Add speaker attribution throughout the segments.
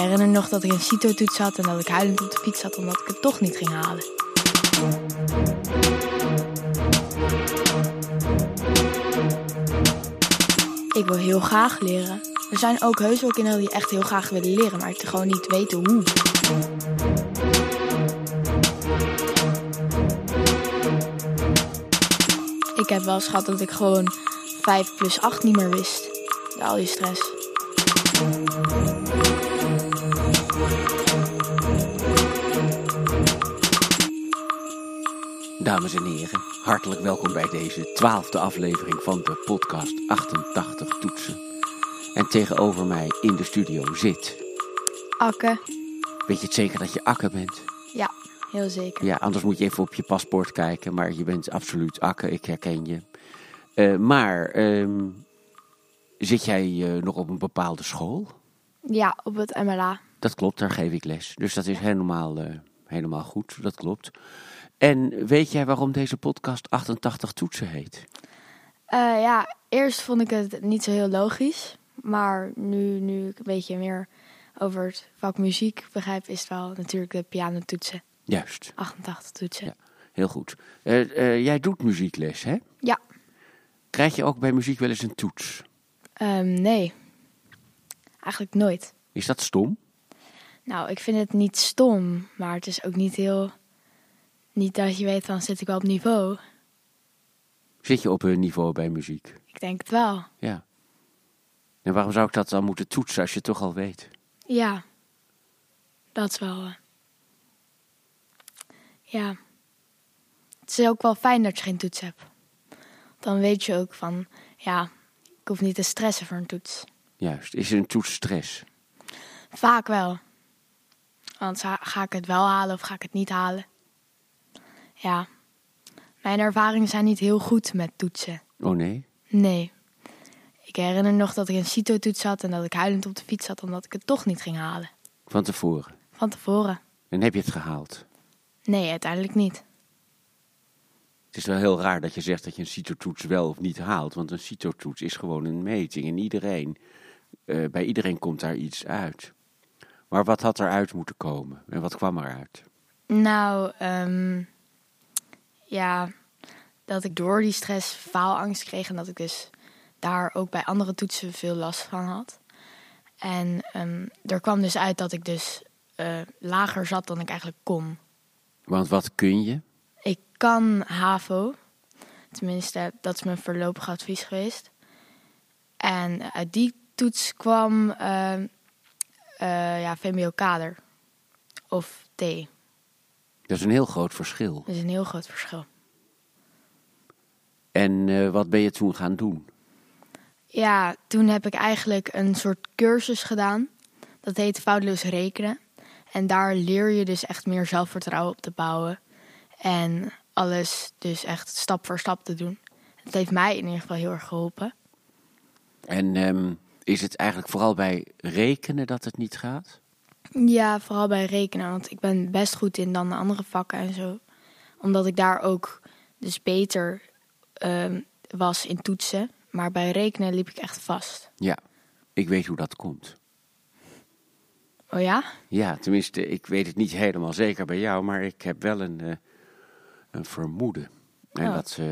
Speaker 1: herinner nog dat ik een CITO-toets had en dat ik huilend op de fiets zat omdat ik het toch niet ging halen. Ik wil heel graag leren. Er zijn ook heus wel kinderen die echt heel graag willen leren, maar het gewoon niet weten hoe. Ik heb wel gehad dat ik gewoon 5 plus 8 niet meer wist. Door al die stress.
Speaker 2: Dames en heren, hartelijk welkom bij deze twaalfde aflevering van de podcast 88 Toetsen. En tegenover mij in de studio zit.
Speaker 1: Akke.
Speaker 2: Weet je het zeker dat je Akke bent?
Speaker 1: Ja, heel zeker.
Speaker 2: Ja, anders moet je even op je paspoort kijken, maar je bent absoluut Akke, ik herken je. Eh, maar ehm, zit jij eh, nog op een bepaalde school?
Speaker 1: Ja, op het MLA.
Speaker 2: Dat klopt, daar geef ik les. Dus dat is helemaal, eh, helemaal goed, dat klopt. En weet jij waarom deze podcast 88 toetsen heet?
Speaker 1: Eh, ja, eerst vond ik het niet zo heel logisch. Maar nu, nu ik een beetje meer over het vak muziek begrijp, is het wel natuurlijk de pianotoetsen.
Speaker 2: Juist,
Speaker 1: 88 toetsen.
Speaker 2: Ja. heel goed. Eh, eh, jij doet muziekles, hè?
Speaker 1: Ja.
Speaker 2: Krijg je ook bij muziek wel eens een toets?
Speaker 1: Ehm, nee. Eigenlijk nooit.
Speaker 2: Is dat stom?
Speaker 1: Nou, ik vind het niet stom, maar het is ook niet heel... Niet dat je weet, van zit ik wel op niveau.
Speaker 2: Zit je op een niveau bij muziek?
Speaker 1: Ik denk het wel.
Speaker 2: Ja. En waarom zou ik dat dan moeten toetsen als je het toch al weet?
Speaker 1: Ja. Dat is wel... eh, Ja. Het is ook wel fijn dat je geen toets hebt. Dan weet je ook van... Ja, ik hoef niet te stressen voor een toets.
Speaker 2: Juist. Is een toets stress?
Speaker 1: Vaak wel. Want ga ik het wel halen of ga ik het niet halen? Ja. Mijn ervaringen zijn niet heel goed met toetsen.
Speaker 2: Oh nee?
Speaker 1: Nee. Ik herinner nog dat ik een CITO-toets had en dat ik huilend op de fiets zat omdat ik het toch niet ging halen.
Speaker 2: Van tevoren.
Speaker 1: Van tevoren.
Speaker 2: En heb je het gehaald?
Speaker 1: Nee, uiteindelijk niet.
Speaker 2: Het is wel heel raar dat je zegt dat je een CITO-toets wel of niet haalt. Want een CITO-toets is gewoon een meting. En iedereen, eh, bij iedereen komt daar iets uit. Maar wat had eruit moeten komen? En wat kwam eruit?
Speaker 1: Nou, ehm, ja, dat ik door die stress faalangst kreeg en dat ik dus daar ook bij andere toetsen veel last van had. En ehm, er kwam dus uit dat ik dus eh, lager zat dan ik eigenlijk kon.
Speaker 2: Want wat kun je?
Speaker 1: Ik kan HAVO. Tenminste, dat is mijn voorlopig advies geweest. En uit die toets kwam eh, eh, ja, VMBO-kader. Of T.
Speaker 2: Dat is een heel groot verschil.
Speaker 1: Dat is een heel groot verschil.
Speaker 2: En eh, wat ben je toen gaan doen?
Speaker 1: Ja, toen heb ik eigenlijk een soort cursus gedaan. Dat heet foutloos rekenen. En daar leer je dus echt meer zelfvertrouwen op te bouwen. En alles dus echt stap voor stap te doen. Het heeft mij in ieder geval heel erg geholpen.
Speaker 2: En ehm, is het eigenlijk vooral bij rekenen dat het niet gaat?
Speaker 1: Ja, vooral bij rekenen. Want ik ben best goed in dan de andere vakken en zo. Omdat ik daar ook dus beter ehm, was in toetsen. Maar bij rekenen liep ik echt vast.
Speaker 2: Ja, ik weet hoe dat komt.
Speaker 1: Oh ja?
Speaker 2: Ja, tenminste, ik weet het niet helemaal zeker bij jou, maar ik heb wel een, eh, een vermoeden. En
Speaker 1: Oh.
Speaker 2: dat, eh,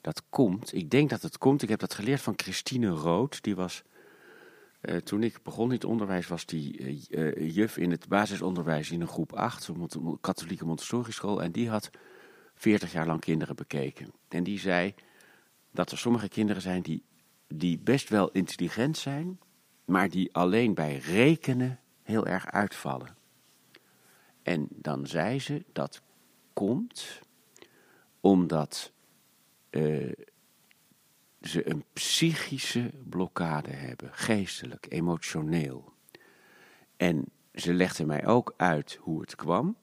Speaker 2: dat komt, ik denk dat het komt, ik heb dat geleerd van Christine Rood. Die was, eh, toen ik begon in het onderwijs, was die eh, eh, juf in het basisonderwijs in een groep 8, een katholieke Montessori school. En die had 40 jaar lang kinderen bekeken. En die zei dat er sommige kinderen zijn die, die best wel intelligent zijn, maar die alleen bij rekenen heel erg uitvallen. En dan zei ze dat komt omdat ze een psychische blokkade hebben, geestelijk, emotioneel. En ze legde mij ook uit hoe het kwam.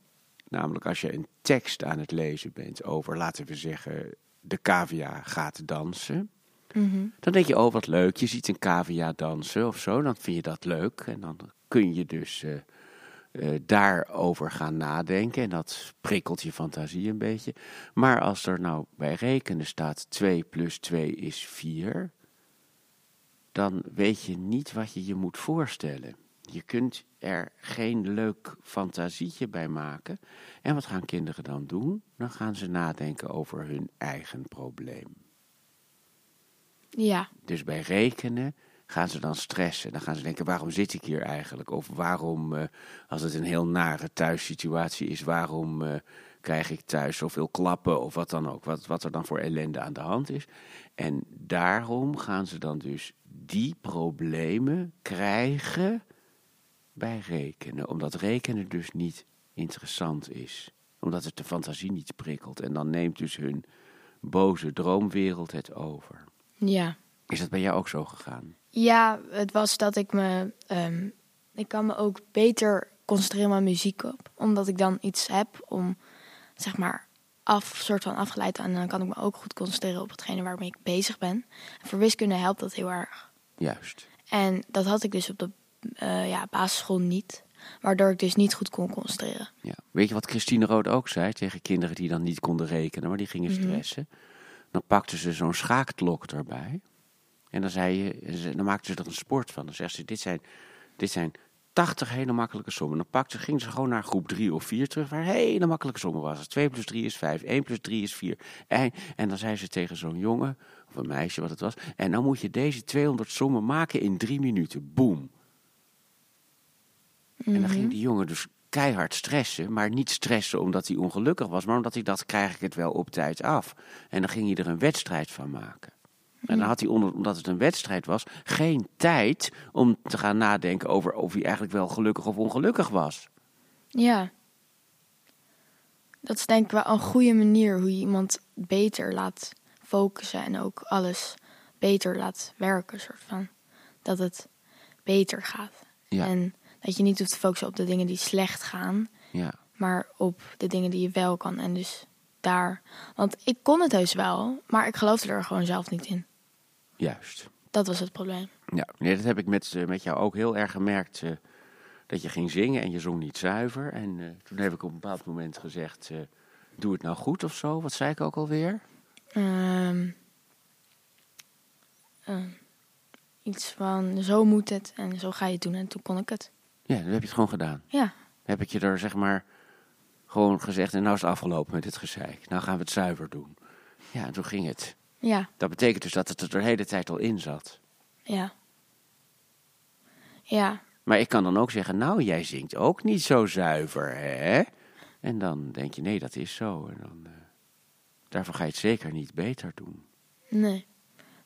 Speaker 2: Namelijk als je een tekst aan het lezen bent over, laten we zeggen, de cavia gaat dansen. Dan denk je, oh wat leuk, je ziet een cavia dansen of zo. Dan vind je dat leuk en dan kun je dus eh, eh, daarover gaan nadenken. En dat prikkelt je fantasie een beetje. Maar als er nou bij rekenen staat 2 plus 2 is 4, dan weet je niet wat je je moet voorstellen. Je kunt er geen leuk fantasietje bij maken. En wat gaan kinderen dan doen? Dan gaan ze nadenken over hun eigen probleem.
Speaker 1: Ja,
Speaker 2: Dus bij rekenen gaan ze dan stressen. Dan gaan ze denken, waarom zit ik hier eigenlijk? Of waarom, eh, als het een heel nare thuissituatie is, waarom eh, krijg ik thuis zoveel klappen of wat dan ook? Wat, wat er dan voor ellende aan de hand is. En daarom gaan ze dan dus die problemen krijgen bij rekenen. Omdat rekenen dus niet interessant is. Omdat het de fantasie niet prikkelt. En dan neemt dus hun boze droomwereld het over.
Speaker 1: ja.
Speaker 2: Is dat bij jou ook zo gegaan?
Speaker 1: Ja, het was dat ik me. ehm, ik kan me ook beter concentreren op mijn muziek op. Omdat ik dan iets heb om, zeg maar, af, soort van afgeleid. En dan kan ik me ook goed concentreren op hetgene waarmee ik bezig ben. En voor wiskunde helpt dat heel erg.
Speaker 2: Juist.
Speaker 1: En dat had ik dus op de eh, ja, basisschool niet. Waardoor ik dus niet goed kon concentreren.
Speaker 2: Ja. Weet je wat Christine Rood ook zei tegen kinderen die dan niet konden rekenen, maar die gingen stressen? Dan pakten ze zo'n schaakklok erbij. En dan, zei je, ze- dan maakten ze er een sport van. Dan zegt ze, dit zijn, dit zijn 80 hele makkelijke sommen. Dan pakte, gingen ze gewoon naar groep 3 of 4 terug, waar hele makkelijke sommen was. 2 plus 3 is 5, 1 plus 3 is 4. En, en dan zei ze tegen zo'n jongen, of een meisje wat het was, en dan moet je deze 200 sommen maken in drie minuten. Boom. En dan ging die jongen dus keihard stressen, maar niet stressen omdat hij ongelukkig was, maar omdat hij dacht, krijg ik het wel op tijd af. En dan ging hij er een wedstrijd van maken. En dan had hij, onder, omdat het een wedstrijd was, geen tijd om te gaan nadenken over of hij eigenlijk wel gelukkig of ongelukkig was.
Speaker 1: Ja. Dat is denk ik wel een goede manier hoe je iemand beter laat focussen en ook alles beter laat werken, soort van. Dat het beter gaat.
Speaker 2: Ja.
Speaker 1: En dat je niet hoeft te focussen op de dingen die slecht gaan,
Speaker 2: Ja,
Speaker 1: maar op de dingen die je wel kan. En dus daar. Want ik kon het heus wel, maar ik geloofde er gewoon zelf niet in.
Speaker 2: juist.
Speaker 1: Dat was het probleem.
Speaker 2: Ja, nee, dat heb ik met, eh, met jou ook heel erg gemerkt. eh, dat je ging zingen en je zong niet zuiver. En eh, toen heb ik op een bepaald moment gezegd, doe het nou goed of zo. Wat zei ik ook alweer?
Speaker 1: Ehm, ehm, iets van zo moet het en zo ga je het doen. En toen kon ik het.
Speaker 2: Ja, dan heb je het gewoon gedaan.
Speaker 1: Ja,
Speaker 2: heb ik je er zeg maar gewoon gezegd en nou is het afgelopen met dit gezeik. Nou gaan we het zuiver doen. Ja, en toen ging het.
Speaker 1: ja,
Speaker 2: Dat betekent dus dat het er de hele tijd al in zat.
Speaker 1: ja. Ja,
Speaker 2: Maar ik kan dan ook zeggen, nou jij zingt ook niet zo zuiver, hè? En dan denk je, nee dat is zo. En dan, eh, daarvoor ga je het zeker niet beter doen.
Speaker 1: nee.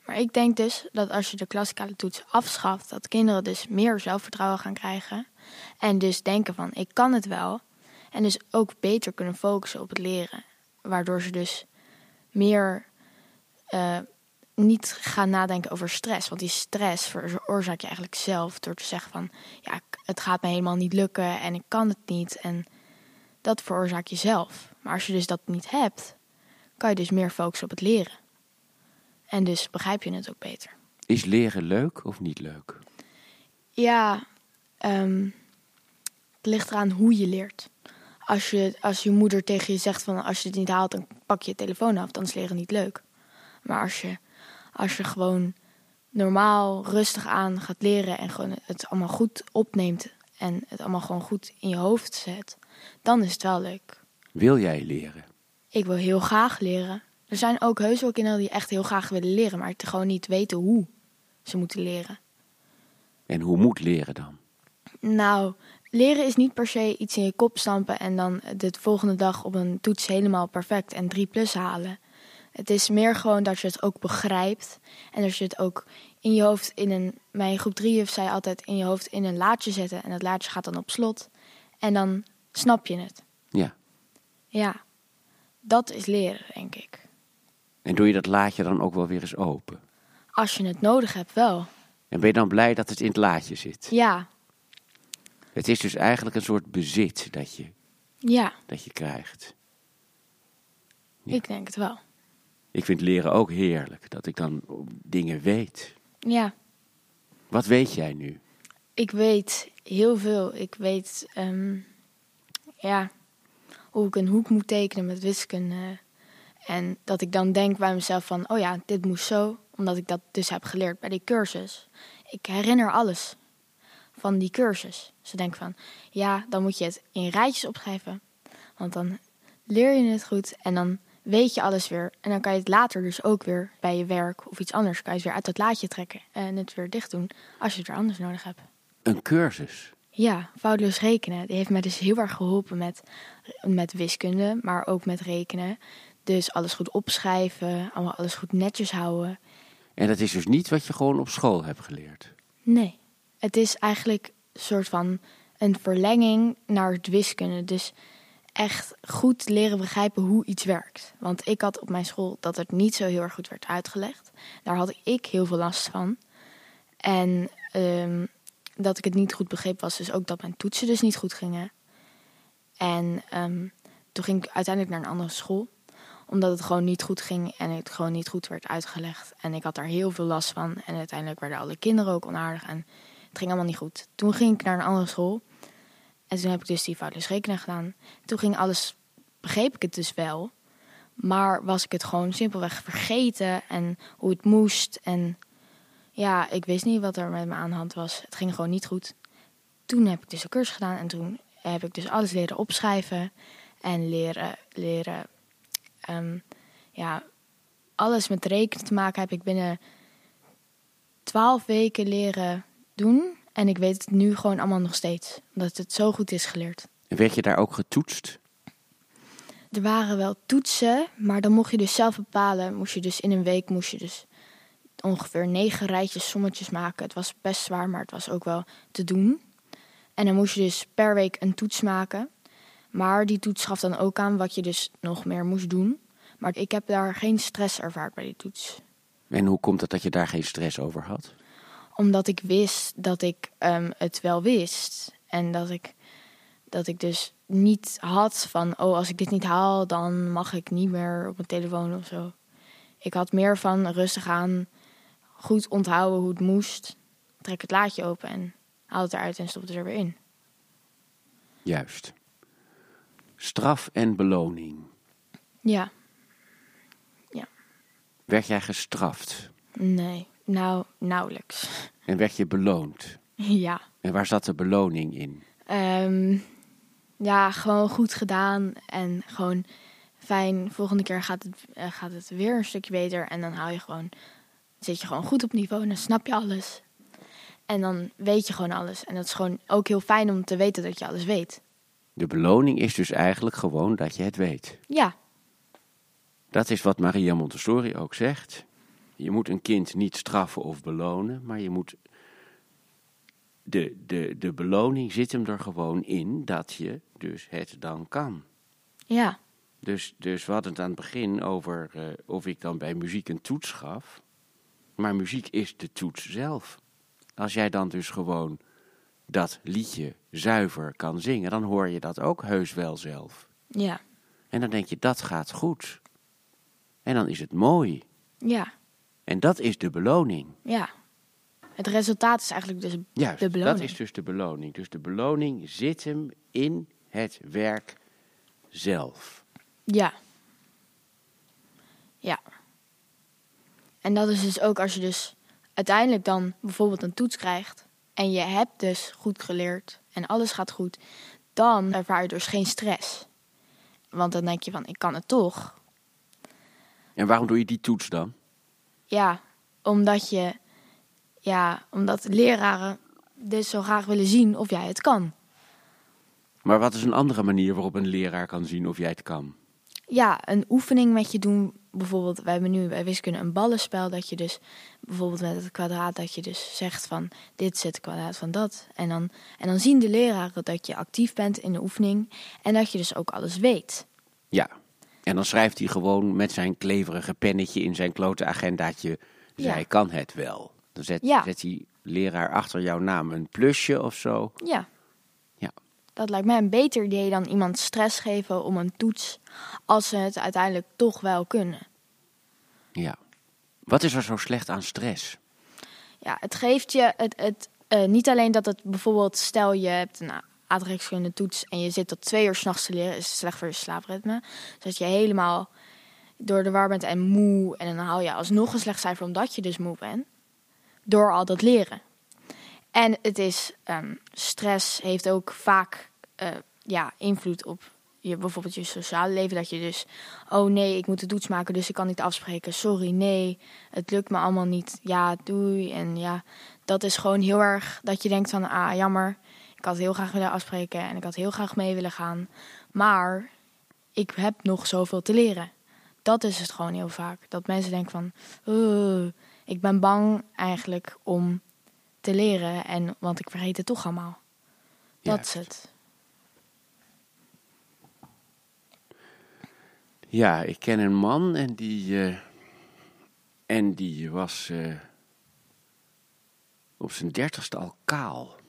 Speaker 1: Maar ik denk dus dat als je de klassikale toets afschaft, dat kinderen dus meer zelfvertrouwen gaan krijgen. En dus denken van, ik kan het wel. En dus ook beter kunnen focussen op het leren. Waardoor ze dus meer eh, niet gaan nadenken over stress. Want die stress veroorzaak je eigenlijk zelf door te zeggen van... ja, het gaat me helemaal niet lukken en ik kan het niet. En dat veroorzaak je zelf. Maar als je dus dat niet hebt, kan je dus meer focussen op het leren. En dus begrijp je het ook beter.
Speaker 2: Is leren leuk of niet leuk?
Speaker 1: Ja, ehm, het ligt eraan hoe je leert. Als je, als je moeder tegen je zegt van als je het niet haalt, dan pak je je telefoon af, dan is leren niet leuk. Maar als je, als je gewoon normaal rustig aan gaat leren en gewoon het allemaal goed opneemt en het allemaal gewoon goed in je hoofd zet, dan is het wel leuk.
Speaker 2: Wil jij leren?
Speaker 1: Ik wil heel graag leren. Er zijn ook heus wel kinderen die echt heel graag willen leren, maar gewoon niet weten hoe ze moeten leren.
Speaker 2: En hoe moet leren dan?
Speaker 1: Nou, leren is niet per se iets in je kop stampen en dan de volgende dag op een toets helemaal perfect en 3 plus halen. Het is meer gewoon dat je het ook begrijpt en dat je het ook in je hoofd in een. Mijn groep 3 heeft zij altijd in je hoofd in een laadje zetten en dat laadje gaat dan op slot en dan snap je het.
Speaker 2: Ja.
Speaker 1: Ja, dat is leren, denk ik.
Speaker 2: En doe je dat laadje dan ook wel weer eens open?
Speaker 1: Als je het nodig hebt, wel.
Speaker 2: En ben je dan blij dat het in het laadje zit?
Speaker 1: Ja,
Speaker 2: Het is dus eigenlijk een soort bezit dat je,
Speaker 1: ja,
Speaker 2: dat je krijgt. Ja.
Speaker 1: ik denk het wel.
Speaker 2: Ik vind leren ook heerlijk, dat ik dan dingen weet.
Speaker 1: Ja.
Speaker 2: Wat weet jij nu?
Speaker 1: Ik weet heel veel. Ik weet ehm, ja, hoe ik een hoek moet tekenen met wiskunde. En dat ik dan denk bij mezelf van, oh ja, dit moest zo. Omdat ik dat dus heb geleerd bij die cursus. Ik herinner alles. Van die cursus. Ze denken van, ja, dan moet je het in rijtjes opschrijven. Want dan leer je het goed en dan weet je alles weer. En dan kan je het later dus ook weer bij je werk of iets anders... kan je het weer uit het laadje trekken en het weer dicht doen als je het weer anders nodig hebt.
Speaker 2: Een cursus?
Speaker 1: Ja, foutloos rekenen. Die heeft mij dus heel erg geholpen met, met wiskunde, maar ook met rekenen. Dus alles goed opschrijven, allemaal alles goed netjes houden.
Speaker 2: En dat is dus niet wat je gewoon op school hebt geleerd?
Speaker 1: Nee, het is eigenlijk een soort van een verlenging naar het wiskunde. Dus echt goed leren begrijpen hoe iets werkt. Want ik had op mijn school dat het niet zo heel erg goed werd uitgelegd. Daar had ik heel veel last van. En um, dat ik het niet goed begreep was dus ook dat mijn toetsen dus niet goed gingen. En um, toen ging ik uiteindelijk naar een andere school. Omdat het gewoon niet goed ging en het gewoon niet goed werd uitgelegd. En ik had daar heel veel last van. En uiteindelijk werden alle kinderen ook onaardig. En het ging allemaal niet goed. Toen ging ik naar een andere school. En toen heb ik dus die foutloos rekenen gedaan. Toen ging alles, begreep ik het dus wel. Maar was ik het gewoon simpelweg vergeten en hoe het moest. En ja, ik wist niet wat er met me aan de hand was. Het ging gewoon niet goed. Toen heb ik dus een cursus gedaan en toen heb ik dus alles leren opschrijven en leren, leren um, ja, alles met rekenen te maken heb ik binnen twaalf weken leren doen. En ik weet het nu gewoon allemaal nog steeds, omdat het zo goed is geleerd.
Speaker 2: En werd je daar ook getoetst?
Speaker 1: Er waren wel toetsen, maar dan mocht je dus zelf bepalen. Moest je dus in een week moest je dus ongeveer negen rijtjes sommetjes maken. Het was best zwaar, maar het was ook wel te doen. En dan moest je dus per week een toets maken. Maar die toets gaf dan ook aan wat je dus nog meer moest doen. Maar ik heb daar geen stress ervaard bij die toets.
Speaker 2: En hoe komt het dat je daar geen stress over had?
Speaker 1: Omdat ik wist dat ik um, het wel wist. En dat ik, dat ik dus niet had van, oh, als ik dit niet haal, dan mag ik niet meer op mijn telefoon of zo. Ik had meer van rustig aan goed onthouden hoe het moest. Trek het laadje open en haal het eruit en stop het er weer in.
Speaker 2: Juist. Straf en beloning.
Speaker 1: Ja. Ja.
Speaker 2: Werd jij gestraft?
Speaker 1: Nee, nou, nauwelijks.
Speaker 2: En werd je beloond?
Speaker 1: Ja.
Speaker 2: En waar zat de beloning in?
Speaker 1: Um, ja, gewoon goed gedaan en gewoon fijn. Volgende keer gaat het, uh, gaat het weer een stukje beter en dan haal je gewoon zit je gewoon goed op niveau en dan snap je alles. En dan weet je gewoon alles. En dat is gewoon ook heel fijn om te weten dat je alles weet.
Speaker 2: De beloning is dus eigenlijk gewoon dat je het weet.
Speaker 1: Ja.
Speaker 2: Dat is wat Maria Montessori ook zegt. Je moet een kind niet straffen of belonen, maar je moet. De, de, de beloning zit hem er gewoon in dat je dus het dan kan.
Speaker 1: Ja.
Speaker 2: Dus, dus we hadden het aan het begin over uh, of ik dan bij muziek een toets gaf. Maar muziek is de toets zelf. Als jij dan dus gewoon dat liedje zuiver kan zingen, dan hoor je dat ook heus wel zelf.
Speaker 1: Ja.
Speaker 2: En dan denk je, dat gaat goed. En dan is het mooi.
Speaker 1: Ja.
Speaker 2: En dat is de beloning.
Speaker 1: Ja. Het resultaat is eigenlijk dus
Speaker 2: Juist,
Speaker 1: de beloning.
Speaker 2: dat is dus de beloning. Dus de beloning zit hem in het werk zelf.
Speaker 1: Ja. Ja. En dat is dus ook als je dus uiteindelijk dan bijvoorbeeld een toets krijgt en je hebt dus goed geleerd en alles gaat goed, dan ervaar je dus geen stress. Want dan denk je van, ik kan het toch.
Speaker 2: En waarom doe je die toets dan?
Speaker 1: Ja, omdat je, ja, omdat leraren dus zo graag willen zien of jij het kan.
Speaker 2: Maar wat is een andere manier waarop een leraar kan zien of jij het kan?
Speaker 1: Ja, een oefening met je doen bijvoorbeeld, wij hebben nu bij wiskunde een ballenspel, dat je dus bijvoorbeeld met het kwadraat, dat je dus zegt van dit zit het kwadraat van dat. En dan, en dan zien de leraren dat je actief bent in de oefening en dat je dus ook alles weet.
Speaker 2: Ja, en dan schrijft hij gewoon met zijn kleverige pennetje in zijn klote agendaatje, zij ja. kan het wel. Dan zet,
Speaker 1: ja.
Speaker 2: zet die leraar achter jouw naam een plusje of zo.
Speaker 1: Ja.
Speaker 2: Ja.
Speaker 1: Dat lijkt mij een beter idee dan iemand stress geven om een toets, als ze het uiteindelijk toch wel kunnen.
Speaker 2: Ja. Wat is er zo slecht aan stress?
Speaker 1: Ja, het geeft je het, het uh, niet alleen dat het bijvoorbeeld, stel je hebt een aardrijkskunde toets en je zit tot twee uur s'nachts te leren, is slecht voor je slaapritme. Dat je helemaal door de war bent en moe en dan haal je alsnog een slecht cijfer omdat je dus moe bent. Door al dat leren. En het is, ehm, stress heeft ook vaak eh, ja, invloed op je, bijvoorbeeld je sociale leven. Dat je dus, oh nee, ik moet de toets maken, dus ik kan niet afspreken. Sorry, nee, het lukt me allemaal niet. Ja, doei. En ja, dat is gewoon heel erg dat je denkt van, ah, jammer. Ik had heel graag willen afspreken en ik had heel graag mee willen gaan. Maar ik heb nog zoveel te leren. Dat is het gewoon heel vaak. Dat mensen denken van, "Oeh, ik ben bang eigenlijk om te leren. En, want ik vergeet het toch allemaal. Dat
Speaker 2: Juist.
Speaker 1: is het.
Speaker 2: Ja, ik ken een man en die, eh, en die was eh, op zijn dertigste al kaal.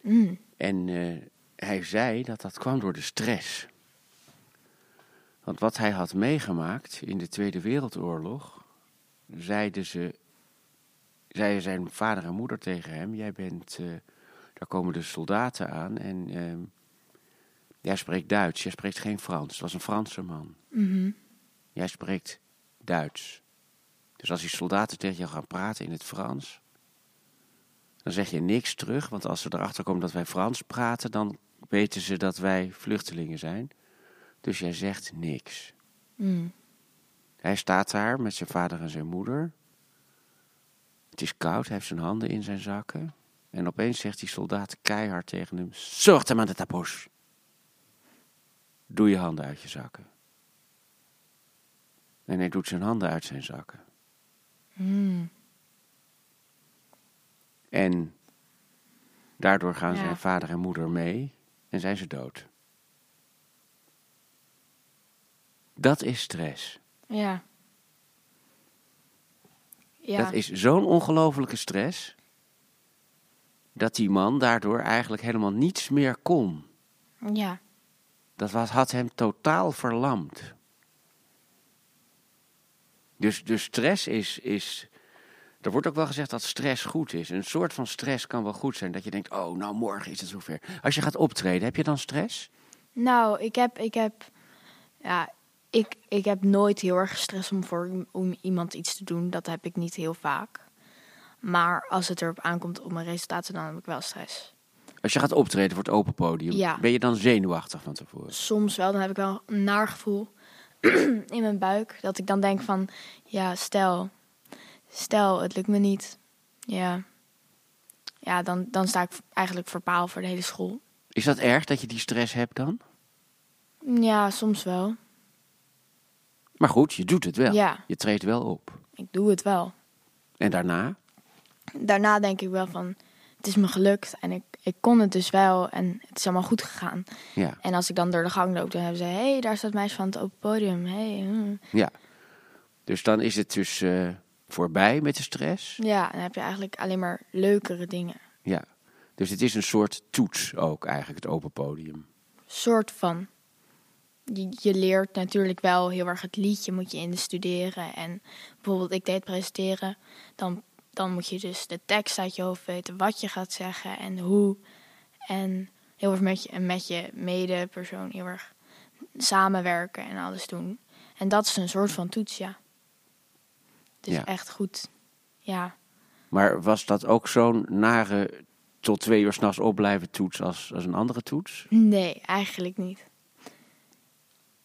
Speaker 1: Mm.
Speaker 2: En eh, hij zei dat dat kwam door de stress. Want wat hij had meegemaakt in de Tweede Wereldoorlog, zeiden ze, zeiden zijn vader en moeder tegen hem: Jij bent, eh, daar komen de soldaten aan en ehm, jij spreekt Duits, jij spreekt geen Frans. Het was een Franse man.
Speaker 1: Mhm.
Speaker 2: Jij spreekt Duits. Dus als die soldaten tegen jou gaan praten in het Frans, dan zeg je niks terug, want als ze erachter komen dat wij Frans praten, dan weten ze dat wij vluchtelingen zijn. Dus jij zegt niks.
Speaker 1: Mm.
Speaker 2: Hij staat daar met zijn vader en zijn moeder. Het is koud, hij heeft zijn handen in zijn zakken. En opeens zegt die soldaat keihard tegen hem: Zorg hem aan de tapos. Doe je handen uit je zakken. En hij doet zijn handen uit zijn zakken.
Speaker 1: Mm.
Speaker 2: En daardoor gaan
Speaker 1: Ja.
Speaker 2: zijn vader en moeder mee en zijn ze dood. Dat is stress.
Speaker 1: Ja. Ja.
Speaker 2: Dat is zo'n ongelofelijke stress. Dat die man daardoor eigenlijk helemaal niets meer kon.
Speaker 1: ja.
Speaker 2: Dat was, had hem totaal verlamd. Dus, dus stress is, is. Er wordt ook wel gezegd dat stress goed is. Een soort van stress kan wel goed zijn. Dat je denkt: oh, nou morgen is het zover. Als je gaat optreden, heb je dan stress?
Speaker 1: Nou, ik heb, ik heb, ja, ik, ik heb nooit heel erg stress om voor om iemand iets te doen. Dat heb ik niet heel vaak. Maar als het erop aankomt op mijn resultaten, dan heb ik wel stress.
Speaker 2: Als je gaat optreden voor het open podium,
Speaker 1: Ja.
Speaker 2: ben je dan zenuwachtig van tevoren?
Speaker 1: Soms wel, dan heb ik wel een naar gevoel in mijn buik. Dat ik dan denk van, ja, stel, stel, het lukt me niet. Ja, ja dan, dan sta ik eigenlijk voor paal voor de hele school.
Speaker 2: Is dat erg dat je die stress hebt dan?
Speaker 1: Ja, soms wel.
Speaker 2: Maar goed, je doet het wel.
Speaker 1: Ja.
Speaker 2: Je treedt wel op.
Speaker 1: Ik doe het wel.
Speaker 2: En daarna?
Speaker 1: daarna denk ik wel van, het is me gelukt en ik, ik kon het dus wel en het is allemaal goed gegaan.
Speaker 2: Ja.
Speaker 1: En als ik dan door de gang loop, dan hebben ze, hé, hey, daar staat meisje van het open podium. Hey, hm.
Speaker 2: ja. Dus dan is het dus eh, voorbij met de stress.
Speaker 1: Ja, dan heb je eigenlijk alleen maar leukere dingen.
Speaker 2: Ja. Dus het is een soort toets ook eigenlijk, het open podium.
Speaker 1: Soort van. Je, je leert natuurlijk wel heel erg het liedje moet je instuderen. En bijvoorbeeld ik deed presenteren, dan, dan moet je dus de tekst uit je hoofd weten, wat je gaat zeggen en hoe. En heel erg met je, en met je medepersoon heel erg samenwerken en alles doen. En dat is een soort van toets, ja. Dus
Speaker 2: Ja.
Speaker 1: echt goed. Ja.
Speaker 2: Maar was dat ook zo'n nare tot twee uur s'nachts opblijven toets als, als een andere toets?
Speaker 1: Nee, eigenlijk niet.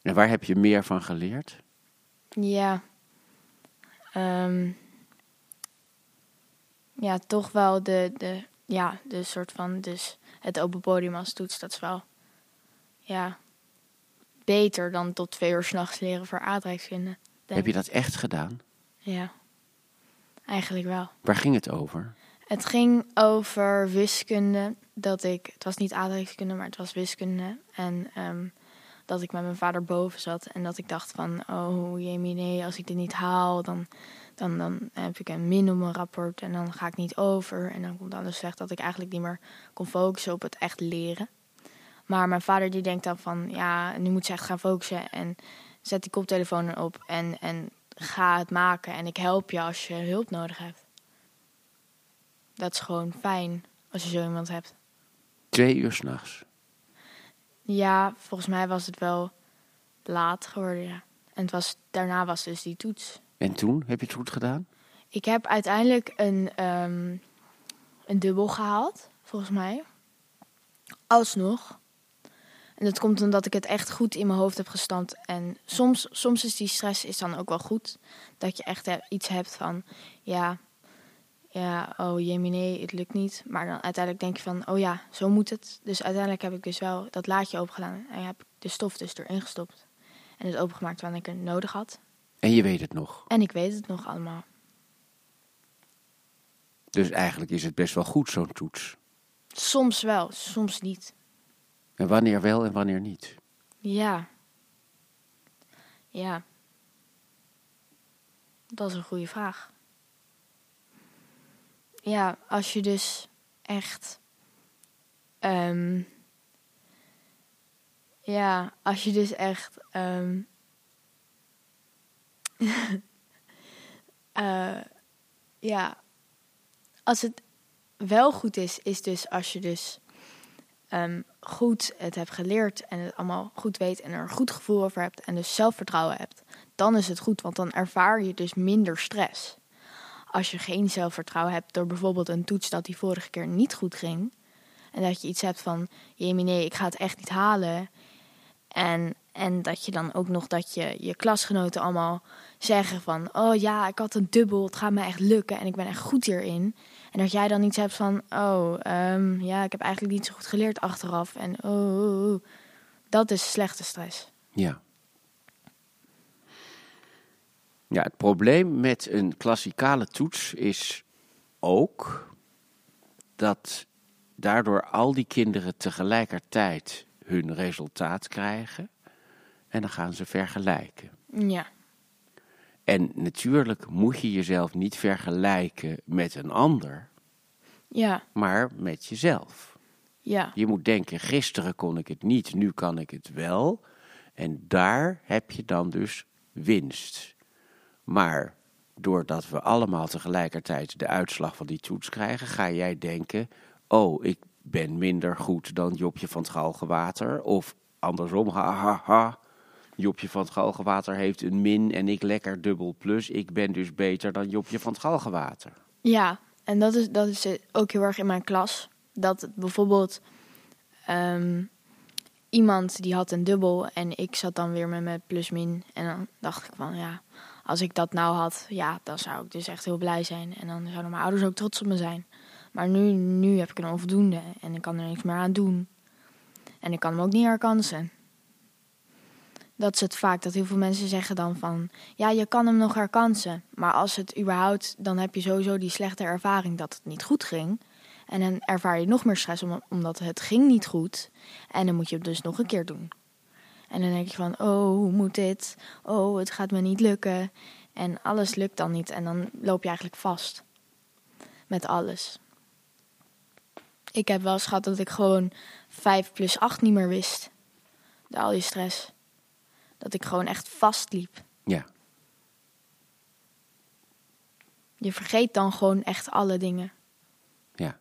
Speaker 2: En waar heb je meer van geleerd?
Speaker 1: Ja. Ehm, ja, toch wel de, de, ja, de soort van, dus het open podium als toets, dat is wel, ja, beter dan tot twee uur s'nachts leren voor aardrijkskunde.
Speaker 2: Heb je dat echt gedaan?
Speaker 1: Ja, eigenlijk wel.
Speaker 2: Waar ging het over?
Speaker 1: Het ging over wiskunde, dat ik, het was niet aardrijkskunde, maar het was wiskunde. En ehm, dat ik met mijn vader boven zat en dat ik dacht van, oh jemie nee, als ik dit niet haal, dan, dan, dan heb ik een min op mijn rapport en dan ga ik niet over. En dan komt alles weg dat ik eigenlijk niet meer kon focussen op het echt leren. Maar mijn vader die denkt dan van, ja, nu moet ze echt gaan focussen en zet die koptelefoon op en, en ga het maken. En ik help je als je hulp nodig hebt. Dat is gewoon fijn als je zo iemand hebt.
Speaker 2: Twee uur s'nachts.
Speaker 1: Ja, volgens mij was het wel laat geworden, ja. En het was, daarna was dus die toets.
Speaker 2: En toen heb je het goed gedaan?
Speaker 1: Ik heb uiteindelijk een, ehm, een dubbel gehaald, volgens mij. Alsnog. En dat komt omdat ik het echt goed in mijn hoofd heb gestampt. En soms, soms is die stress is dan ook wel goed. Dat je echt iets hebt van, ja, ja, oh jemine, het lukt niet. Maar dan uiteindelijk denk je van, oh ja, zo moet het. Dus uiteindelijk heb ik dus wel dat laadje opengedaan. En heb ik de stof dus erin gestopt. En het opengemaakt wanneer ik het nodig had.
Speaker 2: En je weet het nog.
Speaker 1: En ik weet het nog allemaal.
Speaker 2: Dus eigenlijk is het best wel goed, zo'n toets.
Speaker 1: Soms wel, soms niet.
Speaker 2: En wanneer wel en wanneer niet?
Speaker 1: Ja. Ja. Dat is een goede vraag. Ja, als je dus echt. Um, ja, als je dus echt. Um, uh, ja, als het wel goed is, is dus als je dus um, goed het hebt geleerd en het allemaal goed weet en er een goed gevoel over hebt en dus zelfvertrouwen hebt, dan is het goed, want dan ervaar je dus minder stress. Als je geen zelfvertrouwen hebt door bijvoorbeeld een toets dat die vorige keer niet goed ging en dat je iets hebt van, nee, ik ga het echt niet halen. En, en dat je dan ook nog dat je je klasgenoten allemaal zeggen van, oh ja, ik had een dubbel, het gaat me echt lukken en ik ben echt goed hierin. En dat jij dan iets hebt van, oh, um, ja, ik heb eigenlijk niet zo goed geleerd achteraf. En oh, oh, oh, dat is slechte stress.
Speaker 2: Ja. Ja, het probleem met een klassikale toets is ook dat daardoor al die kinderen tegelijkertijd hun resultaat krijgen en dan gaan ze vergelijken.
Speaker 1: Ja.
Speaker 2: En natuurlijk moet je jezelf niet vergelijken met een ander,
Speaker 1: ja.
Speaker 2: maar met jezelf.
Speaker 1: Ja.
Speaker 2: Je moet denken, gisteren kon ik het niet, nu kan ik het wel. En daar heb je dan dus winst. Maar doordat we allemaal tegelijkertijd de uitslag van die toets krijgen, ga jij denken: oh, ik ben minder goed dan Jopje van het Galgenwater. Of andersom, ha ha ha. Jopje van het Galgenwater heeft een min en ik lekker dubbel plus. Ik ben dus beter dan Jopje van het Galgenwater.
Speaker 1: Ja, en dat is, dat is ook heel erg in mijn klas. Dat bijvoorbeeld ehm, iemand die had een dubbel en ik zat dan weer met mijn plus min. En dan dacht ik van ja, als ik dat nou had, ja, dan zou ik dus echt heel blij zijn. En dan zouden mijn ouders ook trots op me zijn. Maar nu, nu heb ik een onvoldoende en ik kan er niks meer aan doen. En ik kan hem ook niet herkansen dat is het vaak dat heel veel mensen zeggen dan van ja, je kan hem nog herkansen. Maar als het überhaupt, dan heb je sowieso die slechte ervaring dat het niet goed ging. En dan ervaar je nog meer stress omdat het ging niet goed. En dan moet je het dus nog een keer doen. En dan denk je van, oh, hoe moet dit? Oh, het gaat me niet lukken. En alles lukt dan niet. En dan loop je eigenlijk vast. Met alles. Ik heb wel eens gehad dat ik gewoon 5 plus 8 niet meer wist. Door al die stress dat ik gewoon echt vastliep.
Speaker 2: Ja.
Speaker 1: Je vergeet dan gewoon echt alle dingen.
Speaker 2: Ja.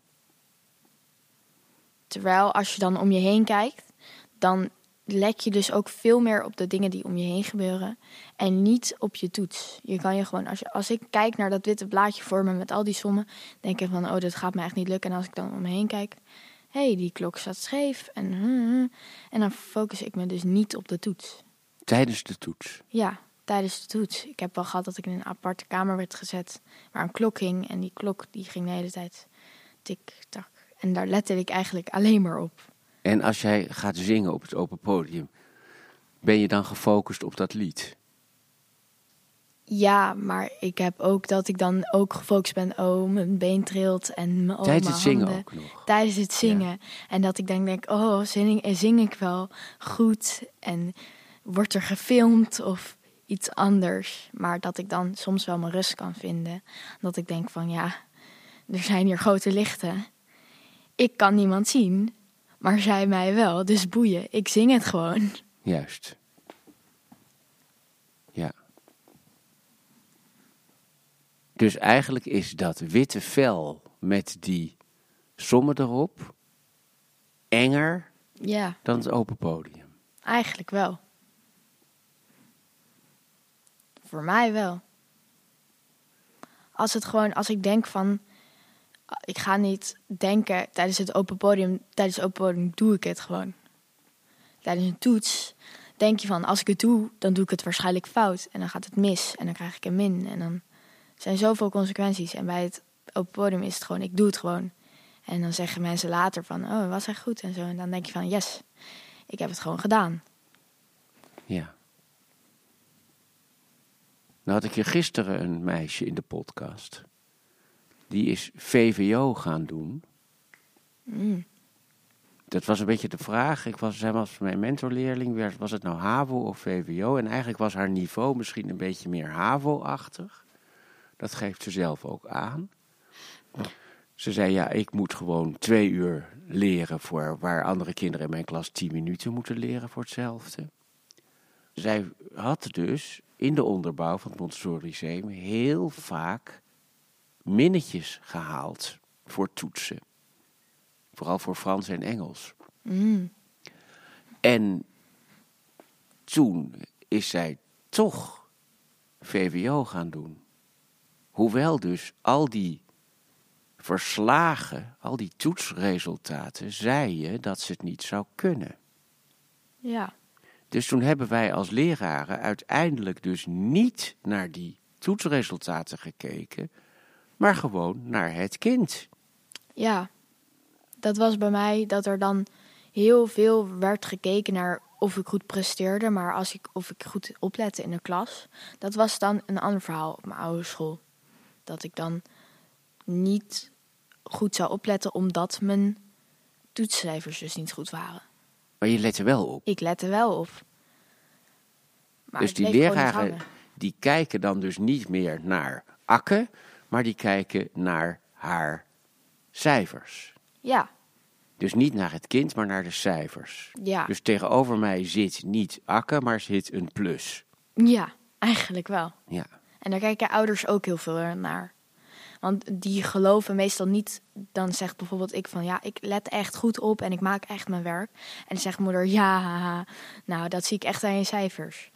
Speaker 1: Terwijl als je dan om je heen kijkt, dan let je dus ook veel meer op de dingen die om je heen gebeuren en niet op je toets. Je kan je gewoon, als, je, als ik kijk naar dat witte blaadje voor me met al die sommen, denk ik van, oh, dit gaat me echt niet lukken. En als ik dan om me heen kijk, hé, hey, die klok staat scheef en, en dan focus ik me dus niet op de toets.
Speaker 2: Tijdens de toets?
Speaker 1: Ja, tijdens de toets. Ik heb wel gehad dat ik in een aparte kamer werd gezet waar een klok hing. En die klok die ging de hele tijd tik-tak. En daar lette ik eigenlijk alleen maar op.
Speaker 2: En als jij gaat zingen op het open podium, ben je dan gefocust op dat lied?
Speaker 1: Ja, maar ik heb ook dat ik dan ook gefocust ben. Oh, mijn been trilt en mijn, oh,
Speaker 2: Tijdens
Speaker 1: het
Speaker 2: zingen ook nog?
Speaker 1: Tijdens het zingen. En dat ik dan denk, oh, zing, zing ik wel goed? En wordt er gefilmd of iets anders. Maar dat ik dan soms wel mijn rust kan vinden. Dat ik denk van ja, er zijn hier grote lichten. Ik kan niemand zien, maar zij mij wel. Dus boeien, ik zing het gewoon.
Speaker 2: Juist. Ja. Dus eigenlijk is dat witte vel met die sommen erop enger
Speaker 1: ja.
Speaker 2: dan het open podium.
Speaker 1: Eigenlijk wel. Voor mij wel. Als het gewoon, als ik denk van, ik ga niet denken tijdens het open podium, tijdens het open podium doe ik het gewoon. Tijdens een toets denk je van, als ik het doe, dan doe ik het waarschijnlijk fout. En dan gaat het mis en dan krijg ik een min. En dan zijn zoveel consequenties. En bij het open podium is het gewoon, ik doe het gewoon. En dan zeggen mensen later van, oh, was hij goed en zo. En dan denk je van, yes, ik heb het gewoon gedaan.
Speaker 2: Ja. Nou had ik hier gisteren een meisje in de podcast. Die is VWO gaan doen.
Speaker 1: Mm.
Speaker 2: Dat was een beetje de vraag. Ik was, zij was mijn mentorleerling. Was het nou HAVO of VWO? En eigenlijk was haar niveau misschien een beetje meer HAVO-achtig. Dat geeft ze zelf ook aan. Ze zei, ja, ik moet gewoon twee uur leren voor waar andere kinderen in mijn klas tien minuten moeten leren voor hetzelfde. Zij had dus in de onderbouw van het Montessori Lyceum heel vaak minnetjes gehaald voor toetsen. Vooral voor Frans en Engels.
Speaker 1: Mm.
Speaker 2: En toen is zij toch VWO gaan doen. Hoewel dus al die verslagen, al die toetsresultaten, zei je dat ze het niet zou kunnen.
Speaker 1: Ja,
Speaker 2: Dus toen hebben wij als leraren uiteindelijk dus niet naar die toetsresultaten gekeken, maar gewoon naar het kind.
Speaker 1: ja. Dat was bij mij dat er dan heel veel werd gekeken naar of ik goed presteerde, maar als ik, of ik goed oplette in de klas. Dat was dan een ander verhaal op mijn oude school. Dat ik dan niet goed zou opletten omdat mijn toetscijfers dus niet goed waren.
Speaker 2: Maar je let er wel op.
Speaker 1: Ik lette wel op. Maar
Speaker 2: dus die leraren, die kijken dan dus niet meer naar Akke, maar die kijken naar haar cijfers.
Speaker 1: Ja,
Speaker 2: Dus niet naar het kind, maar naar de cijfers.
Speaker 1: ja,
Speaker 2: Dus tegenover mij zit niet Akke, maar zit een plus.
Speaker 1: ja, eigenlijk wel.
Speaker 2: Ja,
Speaker 1: En daar kijken ouders ook heel veel naar. Want die geloven meestal niet. Dan zegt bijvoorbeeld ik van ja, ik let echt goed op en ik maak echt mijn werk. En dan zegt moeder ja, nou dat zie ik echt aan je cijfers.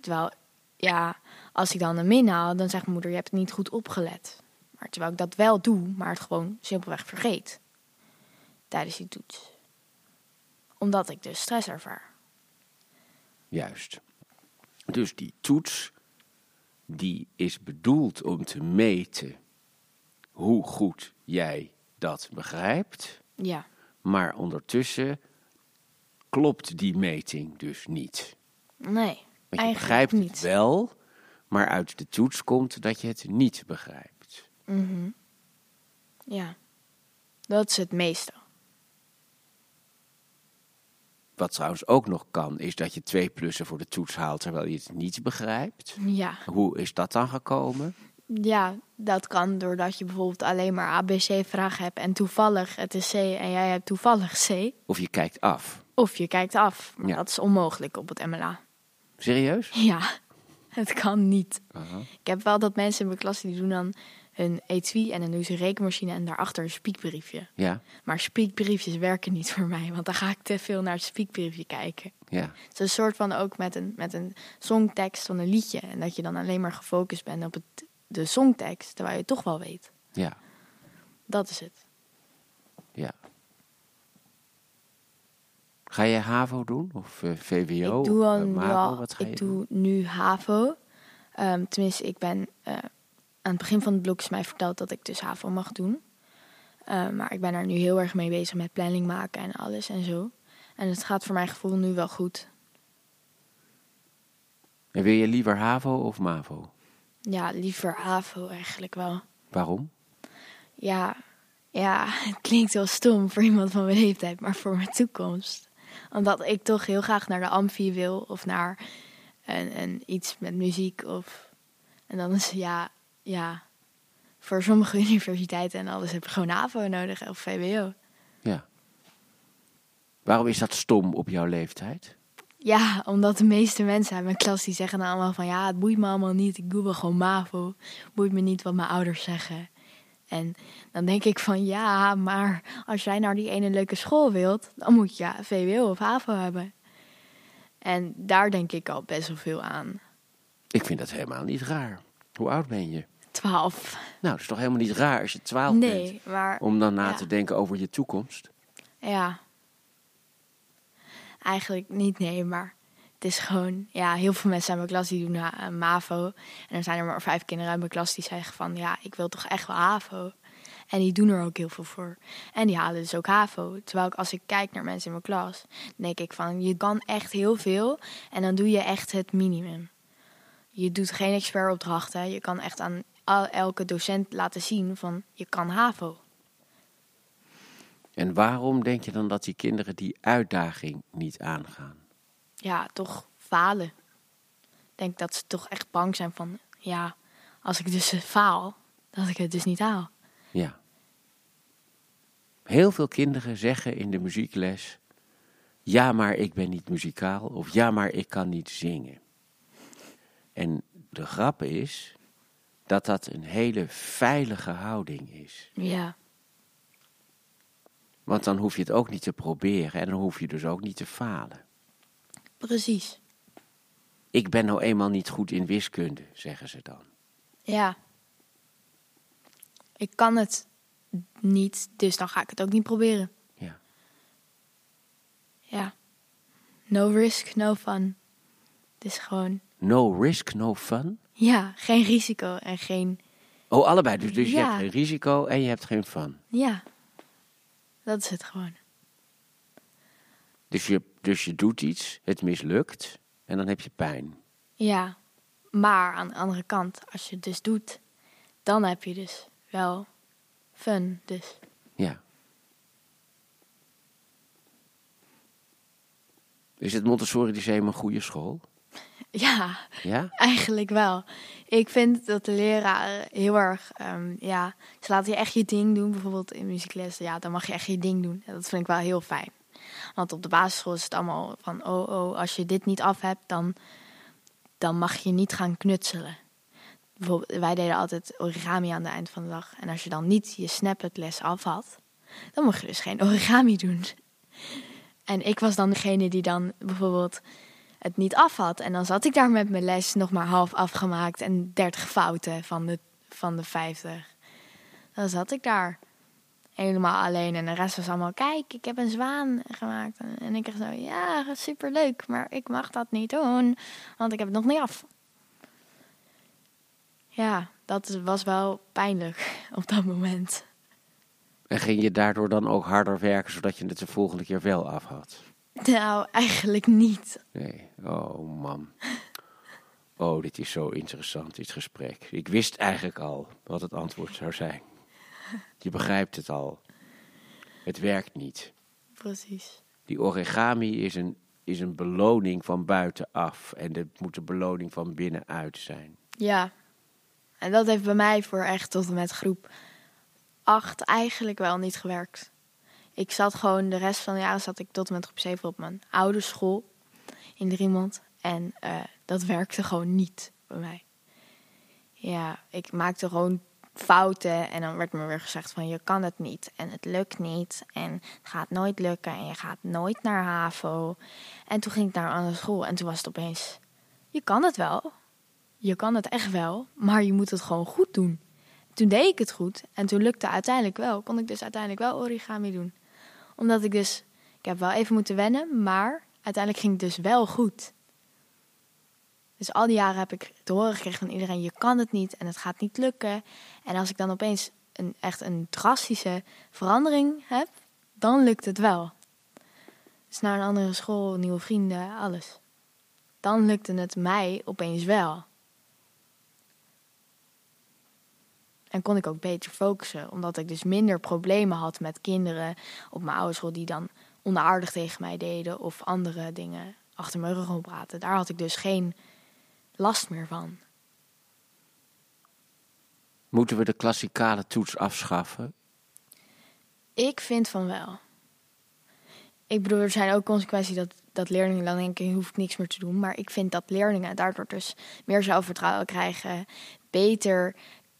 Speaker 1: Terwijl ja, als ik dan een min haal, dan zegt moeder je hebt niet goed opgelet. Maar terwijl ik dat wel doe, maar het gewoon simpelweg vergeet. Tijdens die toets. Omdat ik dus stress ervaar.
Speaker 2: juist. Dus die toets, die is bedoeld om te meten hoe goed jij dat begrijpt.
Speaker 1: Ja,
Speaker 2: Maar ondertussen klopt die meting dus niet.
Speaker 1: nee.
Speaker 2: Want je begrijpt
Speaker 1: niet.
Speaker 2: het wel, maar uit de toets komt dat je het niet begrijpt.
Speaker 1: Mhm. Ja, dat is het meeste.
Speaker 2: Wat trouwens ook nog kan, is dat je twee plussen voor de toets haalt terwijl je het niet begrijpt.
Speaker 1: Ja.
Speaker 2: Hoe is dat dan gekomen?
Speaker 1: Ja, dat kan doordat je bijvoorbeeld alleen maar ABC-vragen hebt en toevallig het is C en jij hebt toevallig C.
Speaker 2: Of je kijkt af.
Speaker 1: Of je kijkt af. Maar
Speaker 2: Ja.
Speaker 1: dat is onmogelijk op het MLA.
Speaker 2: Serieus?
Speaker 1: Ja, het kan niet. Ik heb wel dat mensen in mijn klas die doen dan hun etui en dan doen ze een rekenmachine en daarachter een spiekbriefje.
Speaker 2: Ja,
Speaker 1: Maar spiekbriefjes werken niet voor mij, want dan ga ik te veel naar het spiekbriefje kijken.
Speaker 2: ja,
Speaker 1: Het is een soort van ook met een, met een songtekst van een liedje. En dat je dan alleen maar gefocust bent op het, de songtekst, terwijl je het toch wel weet.
Speaker 2: ja,
Speaker 1: Dat is het.
Speaker 2: ja. Ga je HAVO doen? Of eh, VWO?
Speaker 1: ik doe
Speaker 2: of
Speaker 1: al, nu
Speaker 2: MAVO?
Speaker 1: al-
Speaker 2: Wat ga je
Speaker 1: ik
Speaker 2: doen?
Speaker 1: doe nu HAVO. Ehm, tenminste, ik ben eh, aan het begin van het blok is mij verteld dat ik dus HAVO mag doen. Ehm, maar ik ben er nu heel erg mee bezig met planning maken en alles en zo. En het gaat voor mijn gevoel nu wel goed.
Speaker 2: En wil je liever HAVO of MAVO?
Speaker 1: Ja, liever HAVO eigenlijk wel.
Speaker 2: Waarom?
Speaker 1: Ja, ja, het klinkt heel stom voor iemand van mijn leeftijd, maar voor mijn toekomst. Omdat ik toch heel graag naar de Amfi wil of naar een, een iets met muziek. Of, en dan is ja, ja, voor sommige universiteiten en alles heb je gewoon HAVO nodig of VWO.
Speaker 2: Ja. Waarom is dat stom op jouw leeftijd?
Speaker 1: Ja, omdat de meeste mensen uit mijn klas die zeggen dan allemaal van ja, het boeit me allemaal niet. Ik doe wel gewoon MAVO. Boeit me niet wat mijn ouders zeggen. En dan denk ik van ja, maar als jij naar die ene leuke school wilt, dan moet je VWO of HAVO hebben. En daar denk ik al best wel veel aan.
Speaker 2: Ik vind dat helemaal niet raar. Hoe oud ben je?
Speaker 1: 12.
Speaker 2: Nou, dat is toch helemaal niet raar als je twaalf bent.
Speaker 1: Nee, maar
Speaker 2: Om dan na
Speaker 1: Ja.
Speaker 2: te denken over je toekomst.
Speaker 1: ja. Eigenlijk niet, nee, maar het is gewoon... Ja, heel veel mensen uit mijn klas die doen ha- MAVO. En er zijn er maar vijf kinderen uit mijn klas die zeggen van... Ja, ik wil toch echt wel HAVO. En die doen er ook heel veel voor. En die halen dus ook HAVO. Terwijl ik, als ik kijk naar mensen in mijn klas... denk ik van, je kan echt heel veel. En dan doe je echt het minimum. Je doet geen expertopdrachten. Je kan echt aan elke docent laten zien van... Je kan HAVO.
Speaker 2: En waarom denk je dan dat die kinderen die uitdaging niet aangaan?
Speaker 1: ja, toch falen. Ik denk dat ze toch echt bang zijn van, ja, als ik dus faal, dat ik het dus niet haal.
Speaker 2: Ja. Heel veel kinderen zeggen in de muziekles: Ja, maar ik ben niet muzikaal. Of ja, maar ik kan niet zingen. En de grap is dat dat een hele veilige houding is.
Speaker 1: Ja,
Speaker 2: Want dan hoef je het ook niet te proberen en dan hoef je dus ook niet te falen.
Speaker 1: precies.
Speaker 2: Ik ben nou eenmaal niet goed in wiskunde, zeggen ze dan.
Speaker 1: Ja. Ik kan het niet, dus dan ga ik het ook niet proberen.
Speaker 2: Ja.
Speaker 1: Ja. No risk, no fun. Het is gewoon,
Speaker 2: No risk, no fun.
Speaker 1: ja, geen risico en geen,
Speaker 2: Oh, allebei. Dus, dus je hebt geen risico en je hebt geen fun.
Speaker 1: ja. Dat is het gewoon.
Speaker 2: Dus je, dus je doet iets, het mislukt en dan heb je pijn.
Speaker 1: Ja, maar aan de andere kant, als je het dus doet, dan heb je dus wel fun. Dus
Speaker 2: Ja. Is het Montessori Lyceum een goede school?
Speaker 1: Ja,
Speaker 2: Ja?
Speaker 1: eigenlijk wel. Ik vind dat de leraren heel erg, ehm, ja, ze laten je echt je ding doen. Bijvoorbeeld in muziekles, ja, dan mag je echt je ding doen. En dat vind ik wel heel fijn. Want op de basisschool is het allemaal van, oh, oh, als je dit niet af hebt, dan, dan mag je niet gaan knutselen. Bijvoorbeeld, wij deden altijd origami aan het eind van de dag. En als je dan niet je Snapchat les af had, dan mocht je dus geen origami doen. En ik was dan degene die dan bijvoorbeeld het niet af had. En dan zat ik daar met mijn les nog maar half afgemaakt en 30 fouten van de, van de 50. Dan zat ik daar helemaal alleen en de rest was allemaal, kijk, ik heb een zwaan gemaakt. En, ik echt zo, ja, superleuk, maar ik mag dat niet doen, want ik heb het nog niet af. Ja, dat was wel pijnlijk op dat moment.
Speaker 2: En ging je daardoor dan ook harder werken zodat je het de volgende keer wel af had?
Speaker 1: Nou, eigenlijk niet.
Speaker 2: Nee. Oh man. Oh, dit is zo interessant, dit gesprek. Ik wist eigenlijk al wat het antwoord zou zijn. Je begrijpt het al. Het werkt niet.
Speaker 1: Precies.
Speaker 2: Die origami is een, is een beloning van buitenaf. En het moet een beloning van binnenuit zijn.
Speaker 1: Ja, en dat heeft bij mij voor echt tot en met groep 8 eigenlijk wel niet gewerkt. Ik zat gewoon de rest van de jaren zat ik tot en met groep 7 op mijn oude school in Driemond. En eh, dat werkte gewoon niet bij mij. Ja, ik maakte gewoon fouten en dan werd me weer gezegd van je kan het niet en het lukt niet en het gaat nooit lukken en je gaat nooit naar HAVO. En toen ging ik naar een andere school en toen was het opeens, je kan het wel, je kan het echt wel, maar je moet het gewoon goed doen. Toen deed ik het goed en toen lukte uiteindelijk wel. Kon ik dus uiteindelijk wel origami doen. Omdat ik dus, ik heb wel even moeten wennen, maar uiteindelijk ging het dus wel goed. Dus al die jaren heb ik te horen gekregen van iedereen, je kan het niet en het gaat niet lukken. En als ik dan opeens een, echt een drastische verandering heb, dan lukt het wel. Dus naar een andere school, nieuwe vrienden, alles. Dan lukte het mij opeens wel. En kon ik ook beter focussen, omdat ik dus minder problemen had met kinderen op mijn oude school die dan onaardig tegen mij deden of andere dingen achter mijn rug praten. Daar had ik dus geen last meer van.
Speaker 2: Moeten we de klassikale toets afschaffen?
Speaker 1: Ik vind van wel. Ik bedoel, er zijn ook consequenties dat, dat leerlingen dan denken, hoef ik niks meer te doen. Maar ik vind dat leerlingen daardoor dus meer zelfvertrouwen krijgen, beter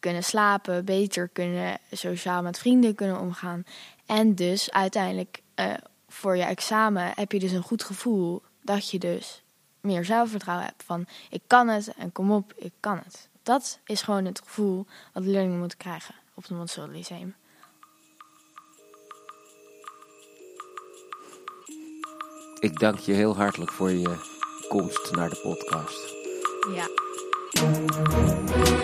Speaker 1: kunnen slapen, beter kunnen sociaal met vrienden kunnen omgaan. En dus uiteindelijk eh, voor je examen heb je dus een goed gevoel dat je dus meer zelfvertrouwen hebt. Van ik kan het en kom op, ik kan het. Dat is gewoon het gevoel wat leerlingen moeten krijgen op het Montessori Lyceum.
Speaker 2: Ik dank je heel hartelijk voor je komst naar de podcast.
Speaker 1: Ja.